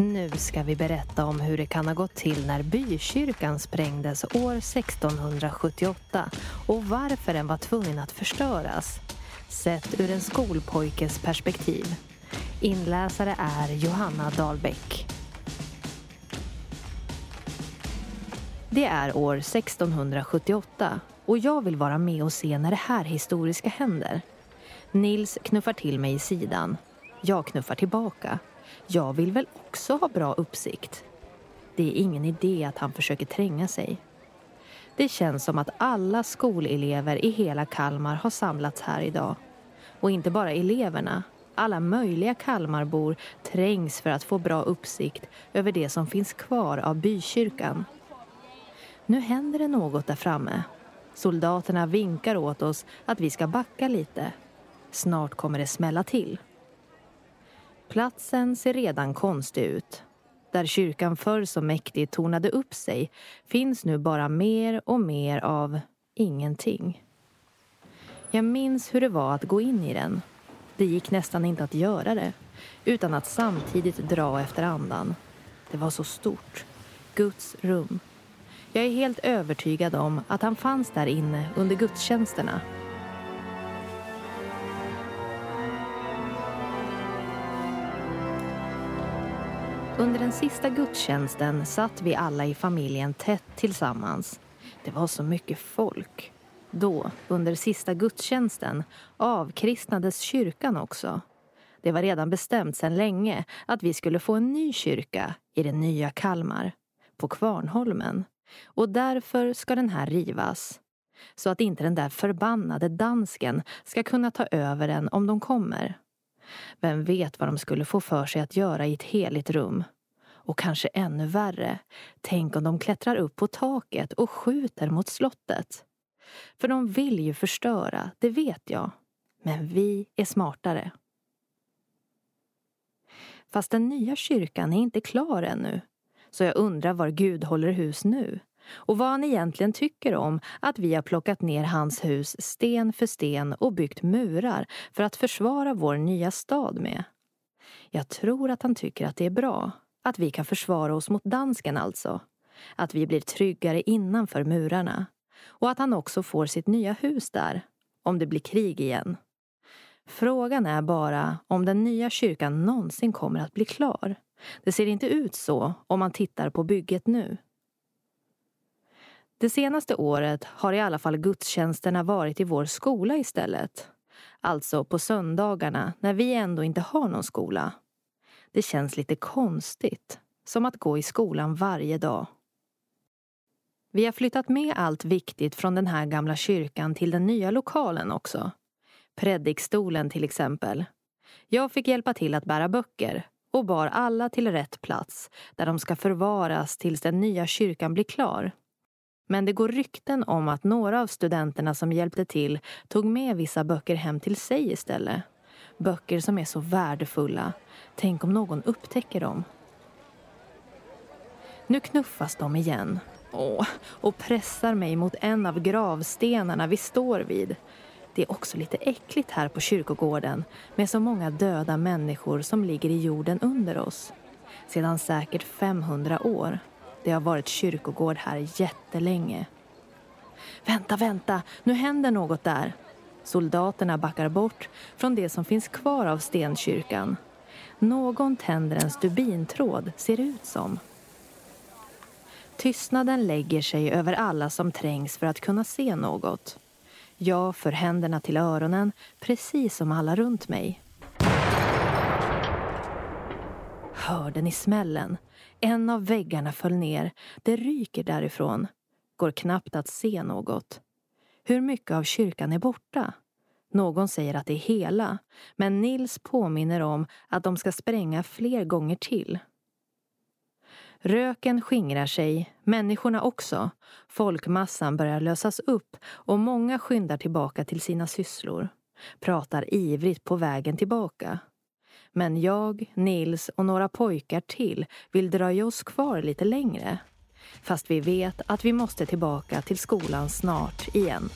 Nu ska vi berätta om hur det kan ha gått till när bykyrkan sprängdes år 1678 och varför den var tvungen att förstöras. Sett ur en skolpojkes perspektiv. Inläsare är Johanna Dahlbäck. Det är år 1678 och jag vill vara med och se när det här historiska händer. Nils knuffar till mig i sidan. Jag knuffar tillbaka. Jag vill väl också ha bra uppsikt. Det är ingen idé att han försöker tränga sig. Det känns som att alla skolelever i hela Kalmar har samlats här idag. Och inte bara eleverna. Alla möjliga Kalmarbor trängs för att få bra uppsikt över det som finns kvar av bykyrkan. Nu händer det något där framme. Soldaterna vinkar åt oss att vi ska backa lite. Snart kommer det smälla till. Platsen ser redan konstig ut. Där kyrkan förr så mäktigt tornade upp sig finns nu bara mer och mer av ingenting. Jag minns hur det var att gå in i den. Det gick nästan inte att göra det utan att samtidigt dra efter andan. Det var så stort. Guds rum. Jag är helt övertygad om att han fanns där inne under gudstjänsterna Under den sista gudstjänsten satt vi alla i familjen tätt tillsammans. Det var så mycket folk. Då, under sista gudstjänsten, avkristnades kyrkan också. Det var redan bestämt sedan länge att vi skulle få en ny kyrka i det nya Kalmar, på Kvarnholmen. Och därför ska den här rivas. Så att inte den där förbannade dansken ska kunna ta över den om de kommer. Vem vet vad de skulle få för sig att göra i ett heligt rum? Och kanske ännu värre, tänk om de klättrar upp på taket och skjuter mot slottet. För de vill ju förstöra, det vet jag. Men vi är smartare. Fast den nya kyrkan är inte klar ännu. Så jag undrar var Gud håller hus nu och vad han egentligen tycker om att vi har plockat ner hans hus sten för sten och byggt murar för att försvara vår nya stad med. Jag tror att han tycker att det är bra. Att vi kan försvara oss mot dansken alltså. Att vi blir tryggare innanför murarna. Och att han också får sitt nya hus där. Om det blir krig igen. Frågan är bara om den nya kyrkan någonsin kommer att bli klar. Det ser inte ut så om man tittar på bygget nu. Det senaste året har i alla fall gudstjänsterna varit i vår skola istället. Alltså på söndagarna när vi ändå inte har någon skola. Det känns lite konstigt, som att gå i skolan varje dag. Vi har flyttat med allt viktigt från den här gamla kyrkan till den nya lokalen också. Predikstolen till exempel. Jag fick hjälpa till att bära böcker och bar alla till rätt plats där de ska förvaras tills den nya kyrkan blir klar. Men det går rykten om att några av studenterna som hjälpte till tog med vissa böcker hem till sig istället. Böcker som är så värdefulla. Tänk om någon upptäcker dem. Nu knuffas de igen. Åh, och pressar mig mot en av gravstenarna vi står vid. Det är också lite äckligt här på kyrkogården med så många döda människor som ligger i jorden under oss. Sedan säkert 500 år. Det har varit kyrkogård här jättelänge. Vänta, vänta, nu händer något där. Soldaterna backar bort från det som finns kvar av stenkyrkan. Någon tänder en stubintråd, ser det ut som. Tystnaden lägger sig över alla som trängs för att kunna se något. Jag för händerna till öronen, precis som alla runt mig. Hörde ni smällen? En av väggarna föll ner. Det ryker därifrån. Går knappt att se något. Hur mycket av kyrkan är borta? Någon säger att det är hela, men Nils påminner om att de ska spränga fler gånger till. Röken skingrar sig, människorna också. Folkmassan börjar lösas upp och många skyndar tillbaka till sina sysslor. Pratar ivrigt på vägen tillbaka. Men jag, Nils och några pojkar till vill dröja oss kvar lite längre. Fast vi vet att vi måste tillbaka till skolan snart igen.